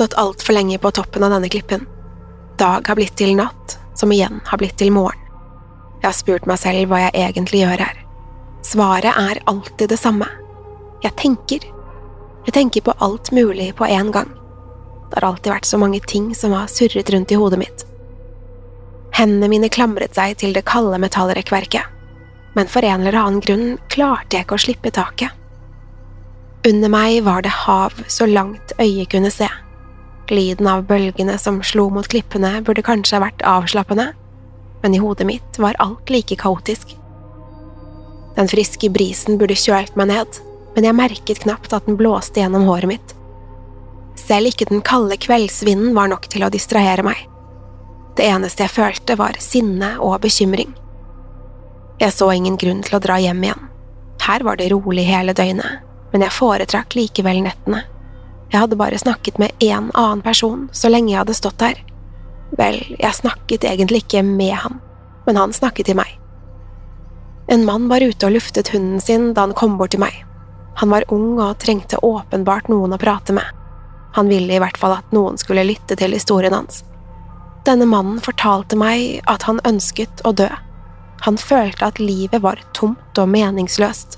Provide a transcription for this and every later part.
Stått altfor lenge på toppen av denne klippen. Dag har blitt til natt, som igjen har blitt til morgen. Jeg har spurt meg selv hva jeg egentlig gjør her. Svaret er alltid det samme. Jeg tenker. Jeg tenker på alt mulig på en gang. Det har alltid vært så mange ting som har surret rundt i hodet mitt. Hendene mine klamret seg til det kalde metallrekkverket, men for en eller annen grunn klarte jeg ikke å slippe taket. Under meg var det hav så langt øyet kunne se. Lyden av bølgene som slo mot klippene burde kanskje ha vært avslappende, men i hodet mitt var alt like kaotisk. Den friske brisen burde kjølt meg ned, men jeg merket knapt at den blåste gjennom håret mitt. Selv ikke den kalde kveldsvinden var nok til å distrahere meg. Det eneste jeg følte, var sinne og bekymring. Jeg så ingen grunn til å dra hjem igjen. Her var det rolig hele døgnet, men jeg foretrakk likevel nettene. Jeg hadde bare snakket med én annen person så lenge jeg hadde stått der. Vel, jeg snakket egentlig ikke med han, men han snakket til meg. En mann var ute og luftet hunden sin da han kom bort til meg. Han var ung og trengte åpenbart noen å prate med. Han ville i hvert fall at noen skulle lytte til historien hans. Denne mannen fortalte meg at han ønsket å dø. Han følte at livet var tomt og meningsløst.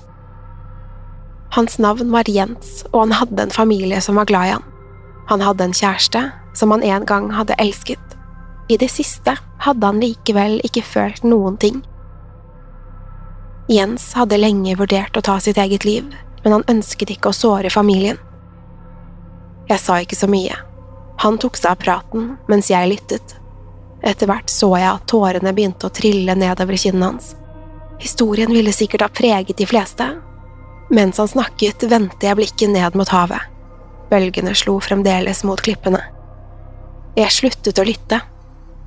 Hans navn var Jens, og han hadde en familie som var glad i han. Han hadde en kjæreste som han en gang hadde elsket. I det siste hadde han likevel ikke følt noen ting. Jens hadde lenge vurdert å ta sitt eget liv, men han ønsket ikke å såre familien. Jeg sa ikke så mye. Han tok seg av praten mens jeg lyttet. Etter hvert så jeg at tårene begynte å trille nedover kinnene hans. Historien ville sikkert ha preget de fleste. Mens han snakket, vendte jeg blikket ned mot havet. Bølgene slo fremdeles mot klippene. Jeg sluttet å lytte.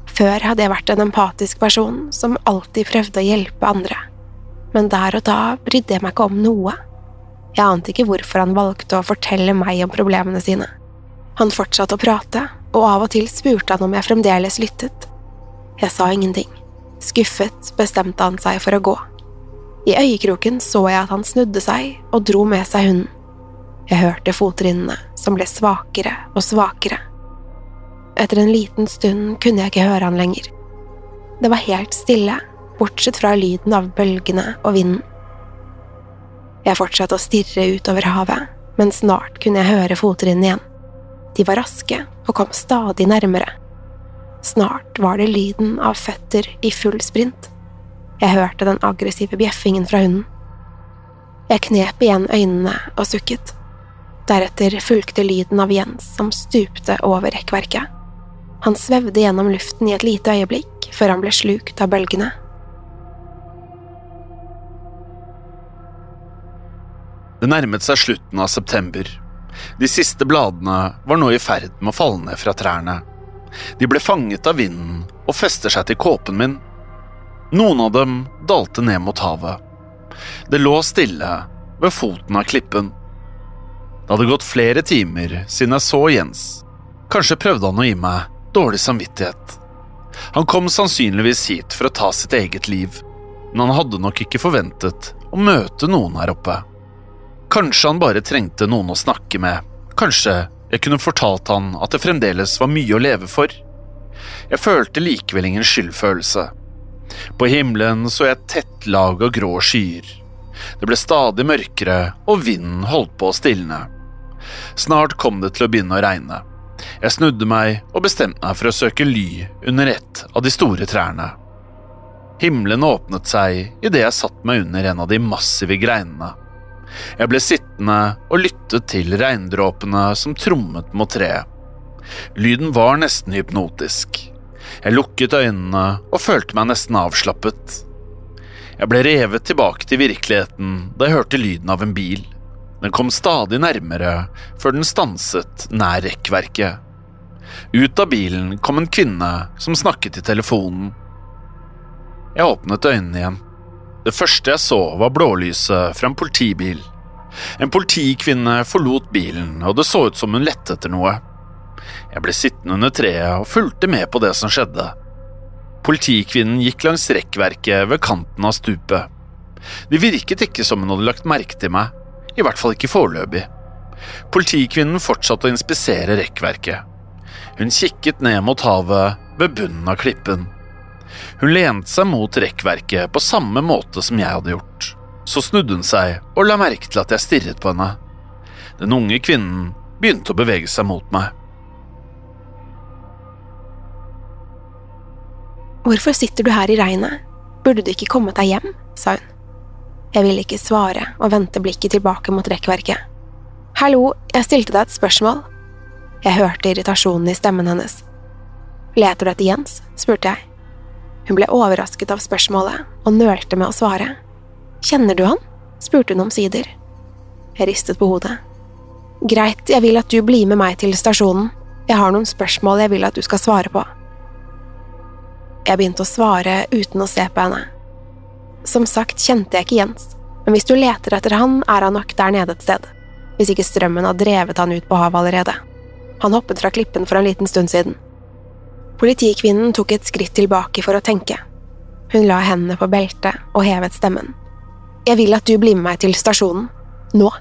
Før hadde jeg vært en empatisk person som alltid prøvde å hjelpe andre. Men der og da brydde jeg meg ikke om noe. Jeg ante ikke hvorfor han valgte å fortelle meg om problemene sine. Han fortsatte å prate, og av og til spurte han om jeg fremdeles lyttet. Jeg sa ingenting. Skuffet bestemte han seg for å gå. I øyekroken så jeg at han snudde seg og dro med seg hunden. Jeg hørte fottrinnene, som ble svakere og svakere. Etter en liten stund kunne jeg ikke høre han lenger. Det var helt stille, bortsett fra lyden av bølgene og vinden. Jeg fortsatte å stirre utover havet, men snart kunne jeg høre fottrinnene igjen. De var raske og kom stadig nærmere. Snart var det lyden av føtter i full sprint. Jeg hørte den aggressive bjeffingen fra hunden. Jeg knep igjen øynene og sukket. Deretter fulgte lyden av Jens som stupte over rekkverket. Han svevde gjennom luften i et lite øyeblikk før han ble slukt av bølgene. Det nærmet seg slutten av september. De siste bladene var nå i ferd med å falle ned fra trærne. De ble fanget av vinden og fester seg til kåpen min. Noen av dem dalte ned mot havet. Det lå stille ved foten av klippen. Det hadde gått flere timer siden jeg så Jens. Kanskje prøvde han å gi meg dårlig samvittighet. Han kom sannsynligvis hit for å ta sitt eget liv, men han hadde nok ikke forventet å møte noen her oppe. Kanskje han bare trengte noen å snakke med. Kanskje jeg kunne fortalt han at det fremdeles var mye å leve for. Jeg følte likevel ingen skyldfølelse. På himmelen så jeg et tett lag av grå skyer. Det ble stadig mørkere, og vinden holdt på å stilne. Snart kom det til å begynne å regne. Jeg snudde meg og bestemte meg for å søke ly under et av de store trærne. Himmelen åpnet seg idet jeg satte meg under en av de massive greinene. Jeg ble sittende og lyttet til regndråpene som trommet mot treet. Lyden var nesten hypnotisk. Jeg lukket øynene og følte meg nesten avslappet. Jeg ble revet tilbake til virkeligheten da jeg hørte lyden av en bil. Den kom stadig nærmere før den stanset nær rekkverket. Ut av bilen kom en kvinne som snakket i telefonen. Jeg åpnet øynene igjen. Det første jeg så, var blålyset fra en politibil. En politikvinne forlot bilen, og det så ut som hun lette etter noe. Jeg ble sittende under treet og fulgte med på det som skjedde. Politikvinnen gikk langs rekkverket ved kanten av stupet. Det virket ikke som hun hadde lagt merke til meg, i hvert fall ikke foreløpig. Politikvinnen fortsatte å inspisere rekkverket. Hun kikket ned mot havet ved bunnen av klippen. Hun lente seg mot rekkverket på samme måte som jeg hadde gjort. Så snudde hun seg og la merke til at jeg stirret på henne. Den unge kvinnen begynte å bevege seg mot meg. Hvorfor sitter du her i regnet? Burde du ikke kommet deg hjem? sa hun. Jeg ville ikke svare og vendte blikket tilbake mot rekkverket. Hallo, jeg stilte deg et spørsmål. Jeg hørte irritasjonen i stemmen hennes. Leter du etter Jens? spurte jeg. Hun ble overrasket av spørsmålet og nølte med å svare. Kjenner du han? spurte hun omsider. Jeg ristet på hodet. Greit, jeg vil at du blir med meg til stasjonen. Jeg har noen spørsmål jeg vil at du skal svare på. Jeg begynte å svare uten å se på henne. Som sagt kjente jeg ikke Jens, men hvis du leter etter han, er han nok der nede et sted. Hvis ikke strømmen har drevet han ut på havet allerede. Han hoppet fra klippen for en liten stund siden. Politikvinnen tok et skritt tilbake for å tenke. Hun la hendene på beltet og hevet stemmen. Jeg vil at du blir med meg til stasjonen. Nå.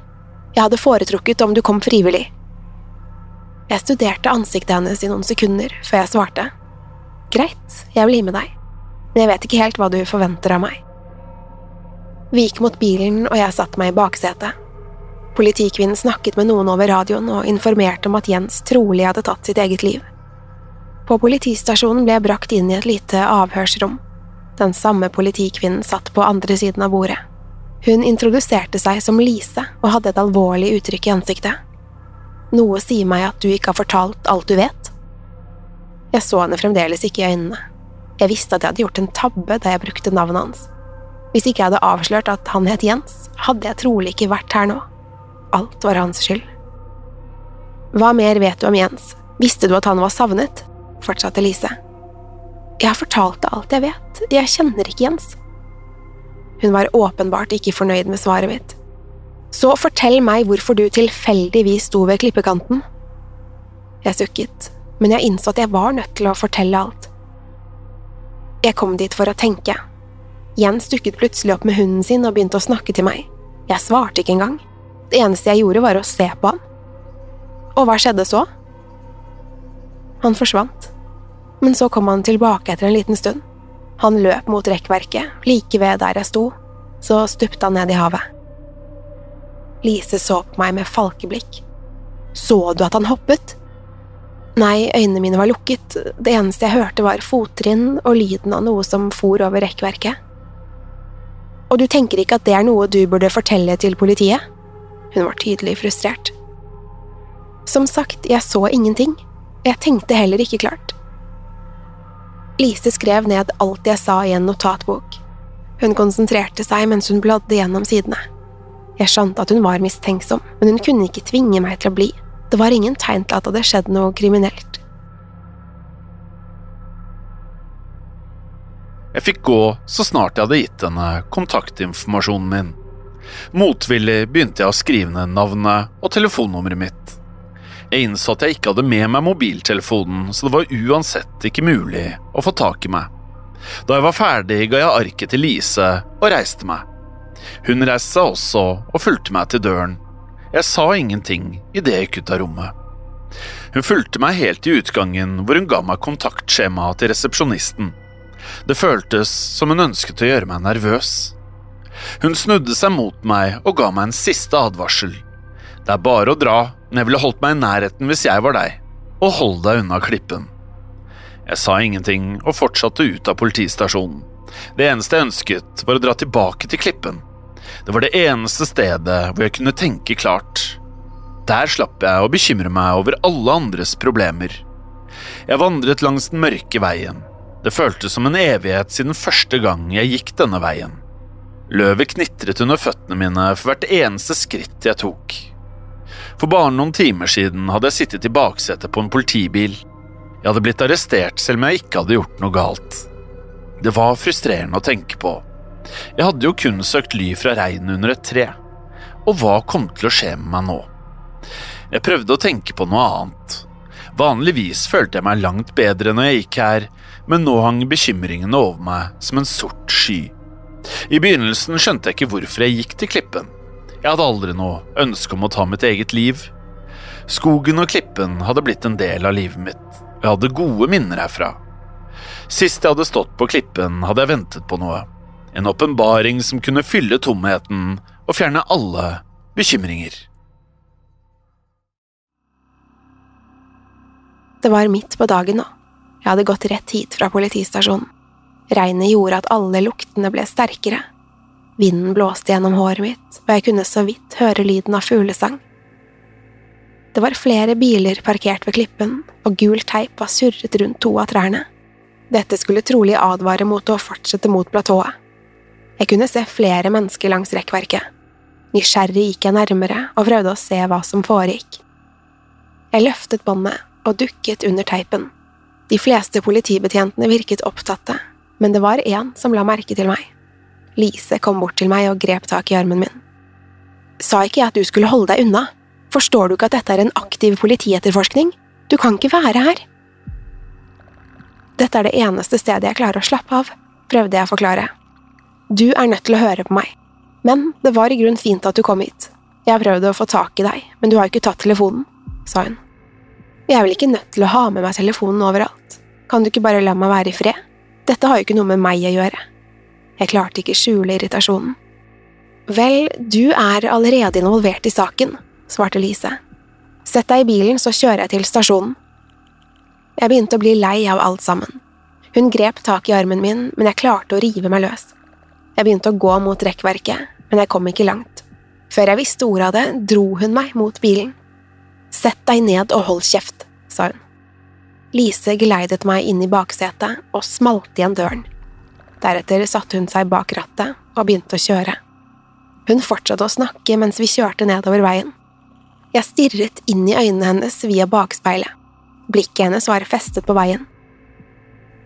Jeg hadde foretrukket om du kom frivillig. Jeg studerte ansiktet hennes i noen sekunder før jeg svarte. Greit, jeg blir med deg, men jeg vet ikke helt hva du forventer av meg. Vi gikk mot bilen, og jeg satte meg i baksetet. Politikvinnen snakket med noen over radioen og informerte om at Jens trolig hadde tatt sitt eget liv. På politistasjonen ble jeg brakt inn i et lite avhørsrom. Den samme politikvinnen satt på andre siden av bordet. Hun introduserte seg som Lise og hadde et alvorlig uttrykk i ansiktet. Noe sier meg at du ikke har fortalt alt du vet. Jeg så henne fremdeles ikke i øynene. Jeg visste at jeg hadde gjort en tabbe da jeg brukte navnet hans. Hvis ikke jeg hadde avslørt at han het Jens, hadde jeg trolig ikke vært her nå. Alt var hans skyld. Hva mer vet du om Jens? Visste du at han var savnet? fortsatte Lise. Jeg har fortalt deg alt jeg vet, jeg kjenner ikke Jens. Hun var åpenbart ikke fornøyd med svaret mitt. Så fortell meg hvorfor du tilfeldigvis sto ved klippekanten. Jeg sukket, men jeg innså at jeg var nødt til å fortelle alt. Jeg kom dit for å tenke. Jens dukket plutselig opp med hunden sin og begynte å snakke til meg. Jeg svarte ikke engang. Det eneste jeg gjorde, var å se på han. Og hva skjedde så? Han forsvant men så kom han tilbake etter en liten stund. Han løp mot rekkverket, like ved der jeg sto, så stupte han ned i havet. Lise så på meg med falkeblikk. Så du at han hoppet? Nei, øynene mine var lukket, det eneste jeg hørte var fottrinn og lyden av noe som for over rekkverket. Og du tenker ikke at det er noe du burde fortelle til politiet? Hun var tydelig frustrert. Som sagt, jeg så ingenting. Jeg tenkte heller ikke klart. Lise skrev ned alt jeg sa i en notatbok. Hun konsentrerte seg mens hun bladde gjennom sidene. Jeg skjønte at hun var mistenksom, men hun kunne ikke tvinge meg til å bli. Det var ingen tegn til at det hadde skjedd noe kriminelt. Jeg fikk gå så snart jeg hadde gitt henne kontaktinformasjonen min. Motvillig begynte jeg å skrive ned navnet og telefonnummeret mitt. Jeg innså at jeg ikke hadde med meg mobiltelefonen, så det var uansett ikke mulig å få tak i meg. Da jeg var ferdig, ga jeg arket til Lise og reiste meg. Hun reiste seg også og fulgte meg til døren. Jeg sa ingenting idet jeg gikk ut av rommet. Hun fulgte meg helt til utgangen, hvor hun ga meg kontaktskjemaet til resepsjonisten. Det føltes som hun ønsket å gjøre meg nervøs. Hun snudde seg mot meg og ga meg en siste advarsel. Det er bare å dra, men jeg ville holdt meg i nærheten hvis jeg var deg, og hold deg unna klippen. Jeg sa ingenting og fortsatte ut av politistasjonen. Det eneste jeg ønsket, var å dra tilbake til klippen. Det var det eneste stedet hvor jeg kunne tenke klart. Der slapp jeg å bekymre meg over alle andres problemer. Jeg vandret langs den mørke veien, det føltes som en evighet siden første gang jeg gikk denne veien. Løvet knitret under føttene mine for hvert eneste skritt jeg tok. For bare noen timer siden hadde jeg sittet i baksetet på en politibil. Jeg hadde blitt arrestert selv om jeg ikke hadde gjort noe galt. Det var frustrerende å tenke på. Jeg hadde jo kun søkt ly fra regnet under et tre. Og hva kom til å skje med meg nå? Jeg prøvde å tenke på noe annet. Vanligvis følte jeg meg langt bedre når jeg gikk her, men nå hang bekymringene over meg som en sort sky. I begynnelsen skjønte jeg ikke hvorfor jeg gikk til klippen. Jeg hadde aldri noe ønske om å ta mitt eget liv. Skogen og klippen hadde blitt en del av livet mitt, og jeg hadde gode minner herfra. Sist jeg hadde stått på klippen, hadde jeg ventet på noe. En åpenbaring som kunne fylle tomheten og fjerne alle bekymringer. Det var midt på dagen nå. Jeg hadde gått rett hit fra politistasjonen. Regnet gjorde at alle luktene ble sterkere. Vinden blåste gjennom håret mitt, og jeg kunne så vidt høre lyden av fuglesang. Det var flere biler parkert ved klippen, og gul teip var surret rundt to av trærne. Dette skulle trolig advare mot å fortsette mot platået. Jeg kunne se flere mennesker langs rekkverket. Nysgjerrig gikk jeg nærmere og prøvde å se hva som foregikk. Jeg løftet båndet og dukket under teipen. De fleste politibetjentene virket opptatte, men det var én som la merke til meg. Lise kom bort til meg og grep tak i armen min. Sa ikke jeg at du skulle holde deg unna? Forstår du ikke at dette er en aktiv politietterforskning? Du kan ikke være her. Dette er det eneste stedet jeg klarer å slappe av, prøvde jeg å forklare. Du er nødt til å høre på meg, men det var i grunn fint at du kom hit. Jeg prøvde å få tak i deg, men du har jo ikke tatt telefonen, sa hun. Jeg er vel ikke nødt til å ha med meg telefonen overalt. Kan du ikke bare la meg være i fred? Dette har jo ikke noe med meg å gjøre. Jeg klarte ikke skjule irritasjonen. Vel, du er allerede involvert i saken, svarte Lise. Sett deg i bilen, så kjører jeg til stasjonen. Jeg begynte å bli lei av alt sammen. Hun grep tak i armen min, men jeg klarte å rive meg løs. Jeg begynte å gå mot rekkverket, men jeg kom ikke langt. Før jeg visste ordet av det, dro hun meg mot bilen. Sett deg ned og hold kjeft, sa hun. Lise geleidet meg inn i baksetet og smalt igjen døren. Deretter satte hun seg bak rattet og begynte å kjøre. Hun fortsatte å snakke mens vi kjørte nedover veien. Jeg stirret inn i øynene hennes via bakspeilet. Blikket hennes var festet på veien.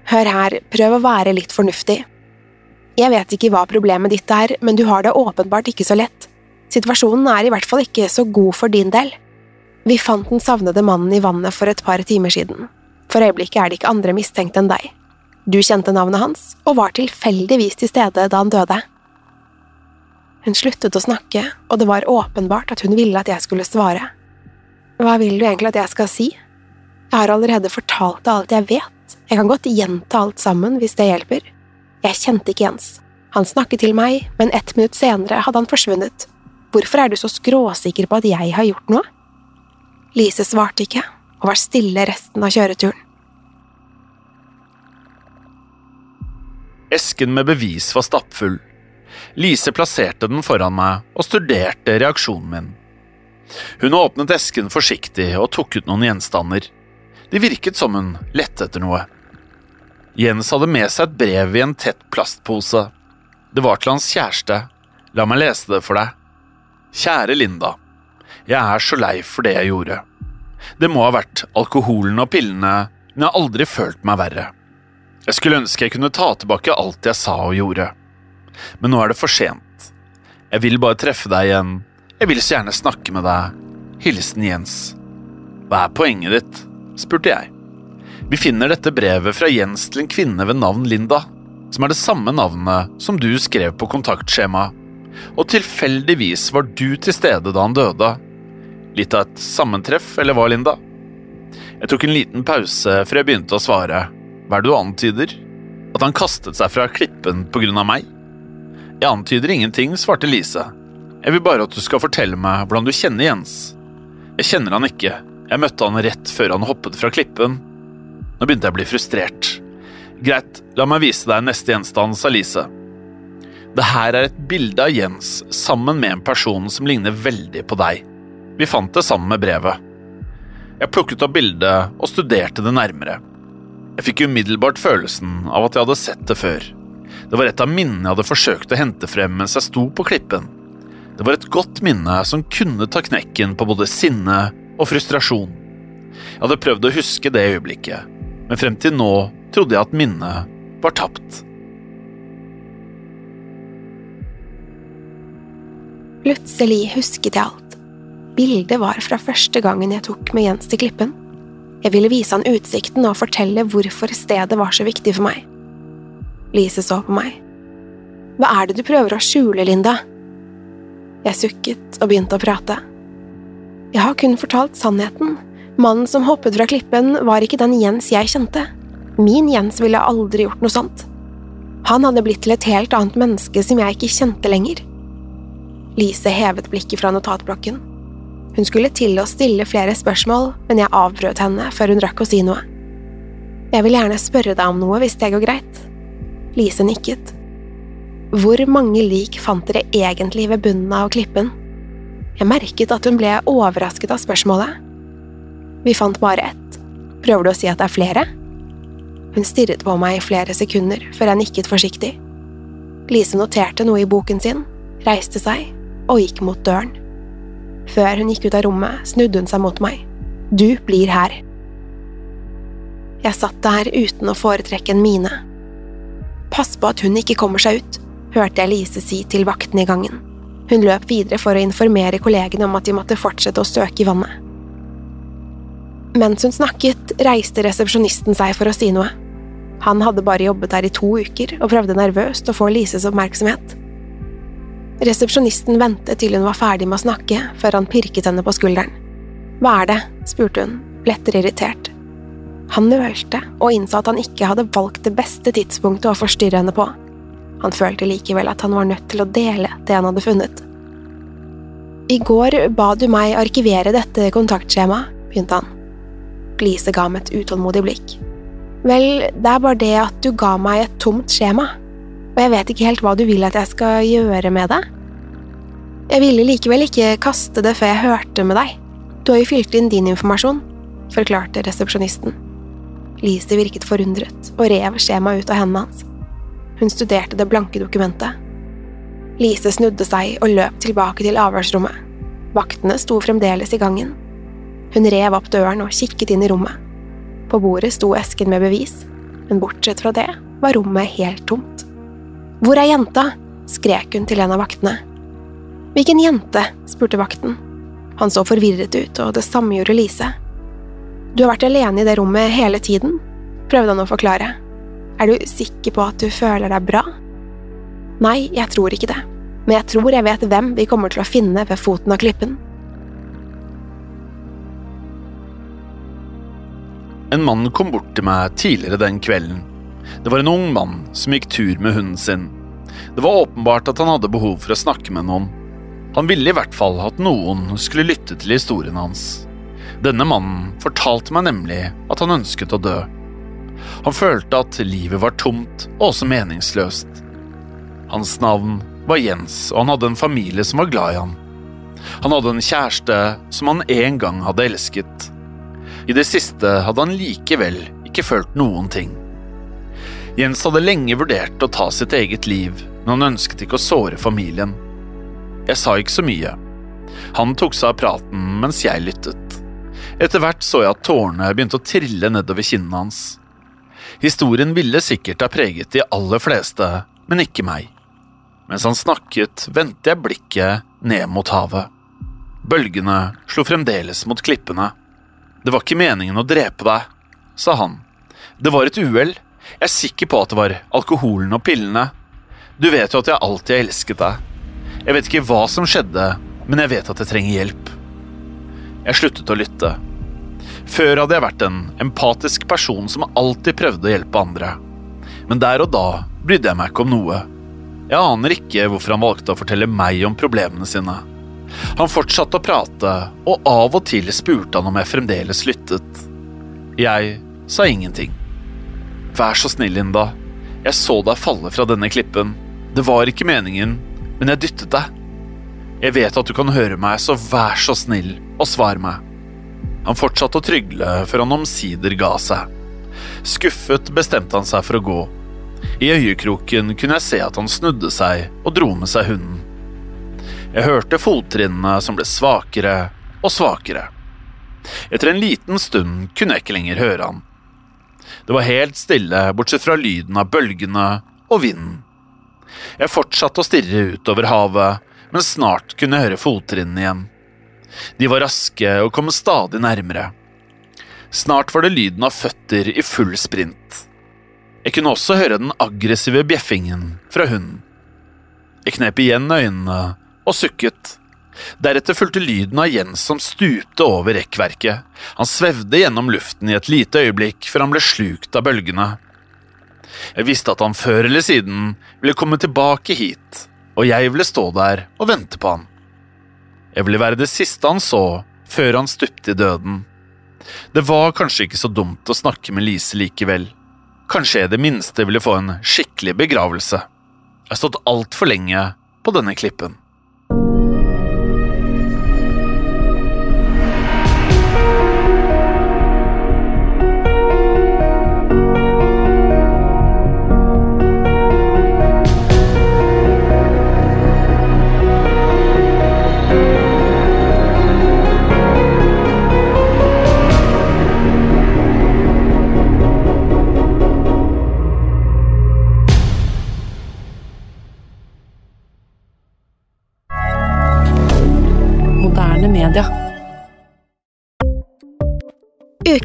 Hør her, prøv å være litt fornuftig. Jeg vet ikke hva problemet ditt er, men du har det åpenbart ikke så lett. Situasjonen er i hvert fall ikke så god for din del. Vi fant den savnede mannen i vannet for et par timer siden. For øyeblikket er det ikke andre mistenkte enn deg. Du kjente navnet hans, og var tilfeldigvis til stede da han døde. Hun sluttet å snakke, og det var åpenbart at hun ville at jeg skulle svare. Hva vil du egentlig at jeg skal si? Jeg har allerede fortalt deg alt jeg vet, jeg kan godt gjenta alt sammen hvis det hjelper. Jeg kjente ikke Jens. Han snakket til meg, men ett minutt senere hadde han forsvunnet. Hvorfor er du så skråsikker på at jeg har gjort noe? Lise svarte ikke, og var stille resten av kjøreturen. Esken med bevis var stappfull. Lise plasserte den foran meg og studerte reaksjonen min. Hun åpnet esken forsiktig og tok ut noen gjenstander. De virket som hun lette etter noe. Jens hadde med seg et brev i en tett plastpose. Det var til hans kjæreste. La meg lese det for deg. Kjære Linda. Jeg er så lei for det jeg gjorde. Det må ha vært alkoholen og pillene, men jeg har aldri følt meg verre. Jeg skulle ønske jeg kunne ta tilbake alt jeg sa og gjorde. Men nå er det for sent. Jeg vil bare treffe deg igjen. Jeg vil så gjerne snakke med deg. Hilsen Jens. Hva er poenget ditt? spurte jeg. Vi finner dette brevet fra Jens til en kvinne ved navn Linda, som er det samme navnet som du skrev på kontaktskjemaet. Og tilfeldigvis var du til stede da han døde. Litt av et sammentreff, eller hva, Linda? Jeg tok en liten pause før jeg begynte å svare. Hva er det du antyder? At han kastet seg fra klippen på grunn av meg? Jeg antyder ingenting, svarte Lise. Jeg vil bare at du skal fortelle meg hvordan du kjenner Jens. Jeg kjenner han ikke, jeg møtte han rett før han hoppet fra klippen. Nå begynte jeg å bli frustrert. Greit, la meg vise deg neste gjenstand, sa Lise. Det her er et bilde av Jens sammen med en person som ligner veldig på deg. Vi fant det sammen med brevet. Jeg plukket opp bildet og studerte det nærmere. Jeg fikk umiddelbart følelsen av at jeg hadde sett det før. Det var et av minnene jeg hadde forsøkt å hente frem mens jeg sto på klippen. Det var et godt minne som kunne ta knekken på både sinne og frustrasjon. Jeg hadde prøvd å huske det øyeblikket, men frem til nå trodde jeg at minnet var tapt. Plutselig husket jeg alt. Bildet var fra første gangen jeg tok med Jens til Klippen. Jeg ville vise han utsikten og fortelle hvorfor stedet var så viktig for meg. Lise så på meg. Hva er det du prøver å skjule, Linda? Jeg sukket og begynte å prate. Jeg har kun fortalt sannheten. Mannen som hoppet fra klippen, var ikke den Jens jeg kjente. Min Jens ville aldri gjort noe sånt. Han hadde blitt til et helt annet menneske som jeg ikke kjente lenger. Lise hevet blikket fra notatblokken. Hun skulle til å stille flere spørsmål, men jeg avbrøt henne før hun rakk å si noe. Jeg vil gjerne spørre deg om noe hvis det går greit. Lise nikket. Hvor mange lik fant dere egentlig ved bunnen av klippen? Jeg merket at hun ble overrasket av spørsmålet. Vi fant bare ett. Prøver du å si at det er flere? Hun stirret på meg i flere sekunder før jeg nikket forsiktig. Lise noterte noe i boken sin, reiste seg og gikk mot døren. Før hun gikk ut av rommet, snudde hun seg mot meg. Du blir her. Jeg satt der uten å foretrekke en mine. Pass på at hun ikke kommer seg ut, hørte jeg Lise si til vakten i gangen. Hun løp videre for å informere kollegene om at de måtte fortsette å søke i vannet. Mens hun snakket, reiste resepsjonisten seg for å si noe. Han hadde bare jobbet der i to uker og prøvde nervøst å få Lises oppmerksomhet. Resepsjonisten ventet til hun var ferdig med å snakke, før han pirket henne på skulderen. Hva er det? spurte hun, lettere irritert. Han nølte og innså at han ikke hadde valgt det beste tidspunktet å forstyrre henne på. Han følte likevel at han var nødt til å dele det han hadde funnet. I går ba du meg arkivere dette kontaktskjemaet, begynte han. Lise ga meg et utålmodig blikk. Vel, det er bare det at du ga meg et tomt skjema, og jeg vet ikke helt hva du vil at jeg skal gjøre med det. Jeg ville likevel ikke kaste det før jeg hørte med deg. Du har jo fylt inn din informasjon, forklarte resepsjonisten. Lise virket forundret og rev skjemaet ut av hendene hans. Hun studerte det blanke dokumentet. Lise snudde seg og løp tilbake til avhørsrommet. Vaktene sto fremdeles i gangen. Hun rev opp døren og kikket inn i rommet. På bordet sto esken med bevis, men bortsett fra det var rommet helt tomt. Hvor er jenta? skrek hun til en av vaktene. Hvilken jente? spurte vakten. Han så forvirret ut, og det samme gjorde Lise. Du har vært alene i det rommet hele tiden, prøvde han å forklare. Er du sikker på at du føler deg bra? Nei, jeg tror ikke det, men jeg tror jeg vet hvem vi kommer til å finne ved foten av klippen. En mann kom bort til meg tidligere den kvelden. Det var en ung mann som gikk tur med hunden sin. Det var åpenbart at han hadde behov for å snakke med noen. Han ville i hvert fall at noen skulle lytte til historien hans. Denne mannen fortalte meg nemlig at han ønsket å dø. Han følte at livet var tomt og også meningsløst. Hans navn var Jens, og han hadde en familie som var glad i han. Han hadde en kjæreste som han en gang hadde elsket. I det siste hadde han likevel ikke følt noen ting. Jens hadde lenge vurdert å ta sitt eget liv, men han ønsket ikke å såre familien. Jeg sa ikke så mye. Han tok seg av praten mens jeg lyttet. Etter hvert så jeg at tårene begynte å trille nedover kinnene hans. Historien ville sikkert ha preget de aller fleste, men ikke meg. Mens han snakket, vendte jeg blikket ned mot havet. Bølgene slo fremdeles mot klippene. Det var ikke meningen å drepe deg, sa han. Det var et uhell. Jeg er sikker på at det var alkoholen og pillene. Du vet jo at jeg alltid har elsket deg. Jeg vet ikke hva som skjedde, men jeg vet at jeg trenger hjelp. Jeg sluttet å lytte. Før hadde jeg vært en empatisk person som alltid prøvde å hjelpe andre. Men der og da brydde jeg meg ikke om noe. Jeg aner ikke hvorfor han valgte å fortelle meg om problemene sine. Han fortsatte å prate, og av og til spurte han om jeg fremdeles lyttet. Jeg sa ingenting. Vær så snill, Linda. Jeg så deg falle fra denne klippen. Det var ikke meningen, men jeg dyttet deg. Jeg vet at du kan høre meg, så vær så snill og svar meg. Han fortsatte å trygle før han omsider ga seg. Skuffet bestemte han seg for å gå. I øyekroken kunne jeg se at han snudde seg og dro med seg hunden. Jeg hørte fottrinnene som ble svakere og svakere. Etter en liten stund kunne jeg ikke lenger høre han. Det var helt stille, bortsett fra lyden av bølgene og vinden. Jeg fortsatte å stirre utover havet, men snart kunne jeg høre fottrinnene igjen. De var raske og kom stadig nærmere. Snart var det lyden av føtter i full sprint. Jeg kunne også høre den aggressive bjeffingen fra hunden. Jeg knep igjen øynene og sukket. Deretter fulgte lyden av Jens som stupte over rekkverket. Han svevde gjennom luften i et lite øyeblikk før han ble slukt av bølgene. Jeg visste at han før eller siden ville komme tilbake hit, og jeg ville stå der og vente på han. Jeg ville være det siste han så før han stupte i døden. Det var kanskje ikke så dumt å snakke med Lise likevel. Kanskje jeg i det minste ville få en skikkelig begravelse. Jeg har stått altfor lenge på denne klippen.